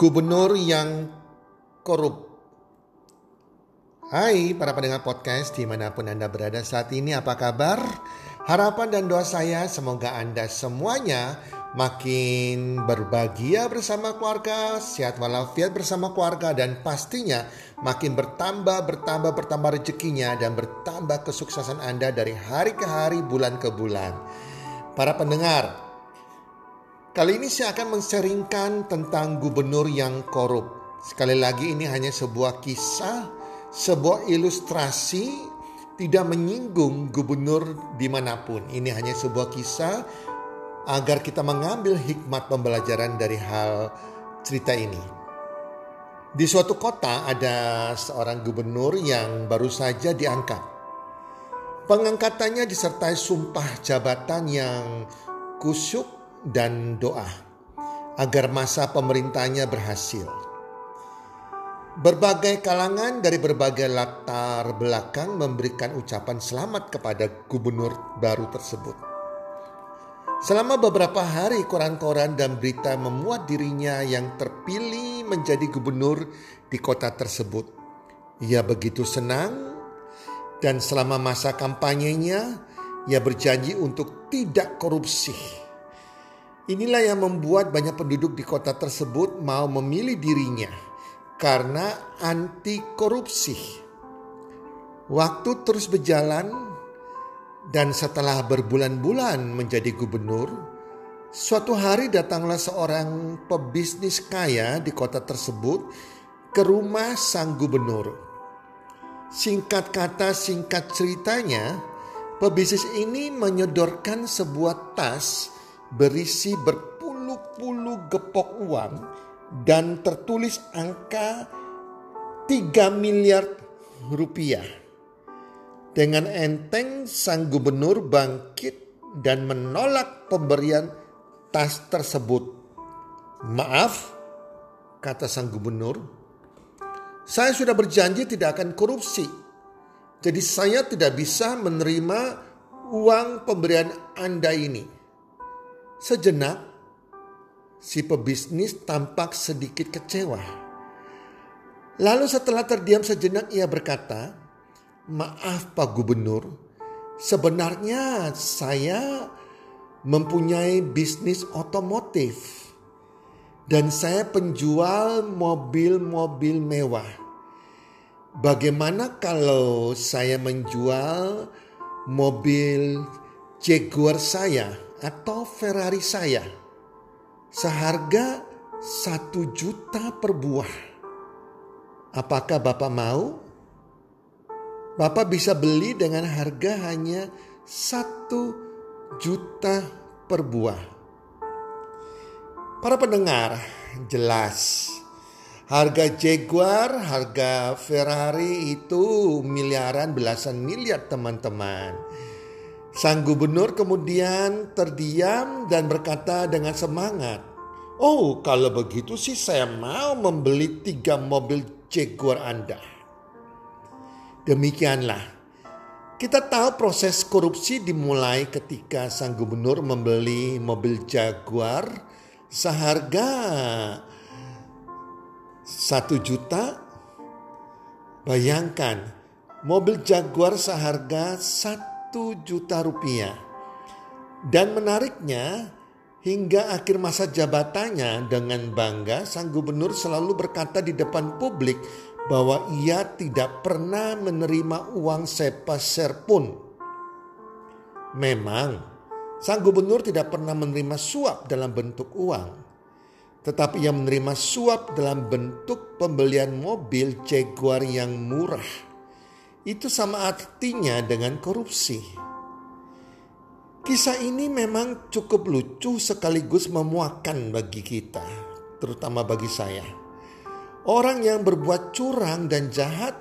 Gubernur yang korup. Hai para pendengar podcast di mana pun Anda berada saat ini apa kabar? Harapan dan doa saya semoga Anda semuanya makin berbahagia bersama keluarga, sehat walafiat bersama keluarga dan pastinya makin bertambah bertambah bertambah rezekinya dan bertambah kesuksesan Anda dari hari ke hari, bulan ke bulan. Para pendengar, Kali ini saya akan menseringkan tentang gubernur yang korup. Sekali lagi ini hanya sebuah kisah, sebuah ilustrasi tidak menyinggung gubernur di mana pun. Ini hanya sebuah kisah agar kita mengambil hikmat pembelajaran dari hal cerita ini. Di suatu kota ada seorang gubernur yang baru saja diangkat. Pengangkatannya disertai sumpah jabatan yang kusyuk dan doa agar masa pemerintahnya berhasil. Berbagai kalangan dari berbagai latar belakang memberikan ucapan selamat kepada gubernur baru tersebut. Selama beberapa hari koran-koran dan berita memuat dirinya yang terpilih menjadi gubernur di kota tersebut. Ia begitu senang dan selama masa kampanyenya ia berjanji untuk tidak korupsi Inilah yang membuat banyak penduduk di kota tersebut mau memilih dirinya karena anti korupsi. Waktu terus berjalan dan setelah berbulan-bulan menjadi gubernur, suatu hari datanglah seorang pebisnis kaya di kota tersebut ke rumah sang gubernur. Singkat kata, singkat ceritanya, pebisnis ini menyodorkan sebuah tas berisi berpuluh-puluh gepok uang dan tertulis angka 3 miliar rupiah. Dengan enteng sang gubernur bangkit dan menolak pemberian tas tersebut. Maaf, kata sang gubernur, saya sudah berjanji tidak akan korupsi. Jadi saya tidak bisa menerima uang pemberian Anda ini. Sejenak, si pebisnis tampak sedikit kecewa. Lalu setelah terdiam sejenak ia berkata, Maaf Pak Gubernur, sebenarnya saya mempunyai bisnis otomotif dan saya penjual mobil-mobil mewah. Bagaimana kalau saya menjual mobil Jaguar saya? Atau Ferrari saya seharga satu juta per buah. Apakah Bapak mau? Bapak bisa beli dengan harga hanya satu juta per buah. Para pendengar, jelas harga Jaguar, harga Ferrari itu miliaran belasan miliar teman-teman. Sang gubernur kemudian terdiam dan berkata dengan semangat, Oh kalau begitu sih saya mau membeli tiga mobil Jaguar Anda. Demikianlah. Kita tahu proses korupsi dimulai ketika sang gubernur membeli mobil Jaguar seharga satu juta. Bayangkan mobil Jaguar seharga satu juta rupiah. Dan menariknya, hingga akhir masa jabatannya dengan bangga sang gubernur selalu berkata di depan publik bahwa ia tidak pernah menerima uang sepeser pun. Memang, sang gubernur tidak pernah menerima suap dalam bentuk uang tetapi ia menerima suap dalam bentuk pembelian mobil Jaguar yang murah. Itu sama artinya dengan korupsi. Kisah ini memang cukup lucu sekaligus memuakkan bagi kita, terutama bagi saya. Orang yang berbuat curang dan jahat,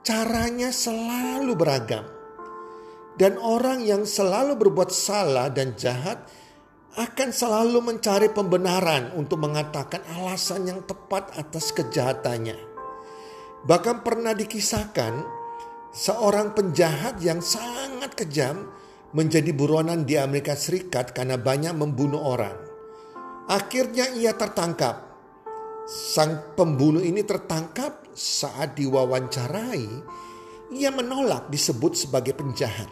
caranya selalu beragam. Dan orang yang selalu berbuat salah dan jahat, akan selalu mencari pembenaran untuk mengatakan alasan yang tepat atas kejahatannya. Bahkan pernah dikisahkan seorang penjahat yang sangat kejam menjadi buronan di Amerika Serikat karena banyak membunuh orang. Akhirnya ia tertangkap. Sang pembunuh ini tertangkap saat diwawancarai. Ia menolak disebut sebagai penjahat.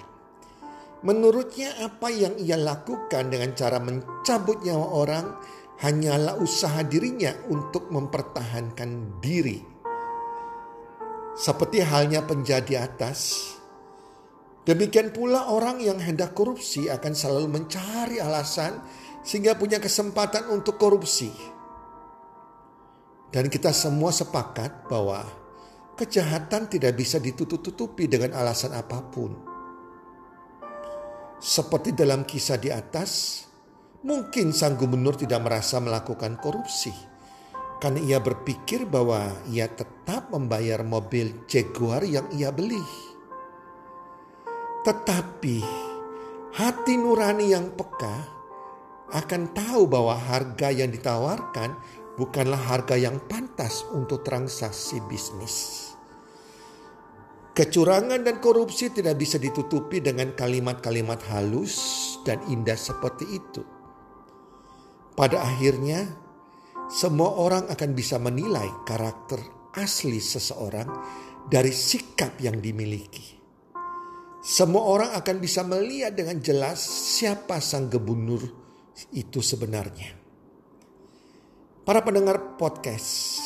Menurutnya apa yang ia lakukan dengan cara mencabut nyawa orang hanyalah usaha dirinya untuk mempertahankan diri. Seperti halnya penjadi atas, demikian pula orang yang hendak korupsi akan selalu mencari alasan sehingga punya kesempatan untuk korupsi. Dan kita semua sepakat bahwa kejahatan tidak bisa ditutup-tutupi dengan alasan apa pun. Seperti dalam kisah di atas, mungkin sang gubernur tidak merasa melakukan korupsi karena ia berpikir bahwa ia tetap membayar mobil Jaguar yang ia beli. Tetapi hati nurani yang peka akan tahu bahwa harga yang ditawarkan bukanlah harga yang pantas untuk transaksi bisnis. Kecurangan dan korupsi tidak bisa ditutupi dengan kalimat-kalimat halus dan indah seperti itu. Pada akhirnya, semua orang akan bisa menilai karakter asli seseorang dari sikap yang dimiliki. Semua orang akan bisa melihat dengan jelas siapa sang gubernur itu sebenarnya. Para pendengar podcast,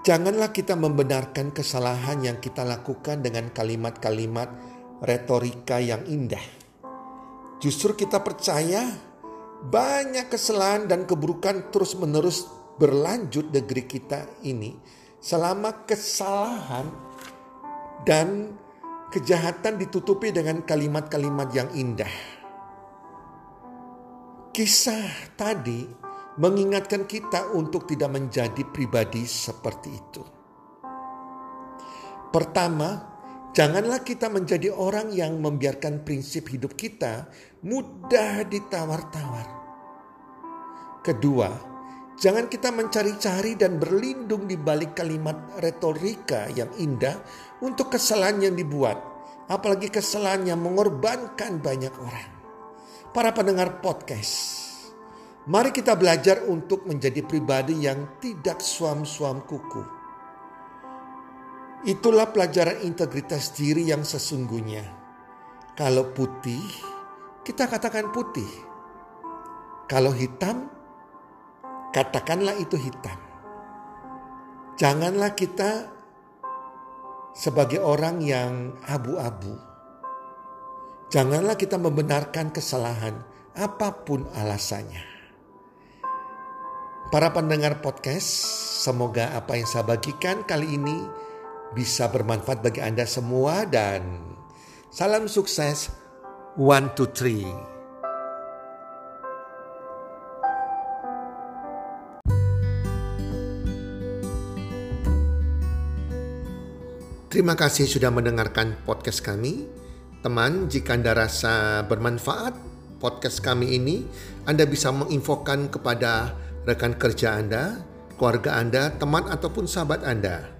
Janganlah kita membenarkan kesalahan yang kita lakukan dengan kalimat-kalimat retorika yang indah. Justru kita percaya banyak kesalahan dan keburukan terus-menerus berlanjut negeri kita ini selama kesalahan dan kejahatan ditutupi dengan kalimat-kalimat yang indah. Kisah tadi mengingatkan kita untuk tidak menjadi pribadi seperti itu. Pertama, janganlah kita menjadi orang yang membiarkan prinsip hidup kita mudah ditawar-tawar. Kedua, jangan kita mencari-cari dan berlindung di balik kalimat retorika yang indah untuk kesalahan yang dibuat, apalagi kesalahan yang mengorbankan banyak orang. Para pendengar podcast, Mari kita belajar untuk menjadi pribadi yang tidak suam-suam kuku. Itulah pelajaran integritas diri yang sesungguhnya. Kalau putih, kita katakan putih. Kalau hitam, katakanlah itu hitam. Janganlah kita sebagai orang yang abu-abu. Janganlah kita membenarkan kesalahan apa pun alasannya. Para pendengar podcast, semoga apa yang saya bagikan kali ini bisa bermanfaat bagi Anda semua dan salam sukses one two three. Terima kasih sudah mendengarkan podcast kami. Teman, jika Anda rasa bermanfaat podcast kami ini, Anda bisa menginfokan kepada rekan kerja Anda, keluarga Anda, teman ataupun sahabat Anda.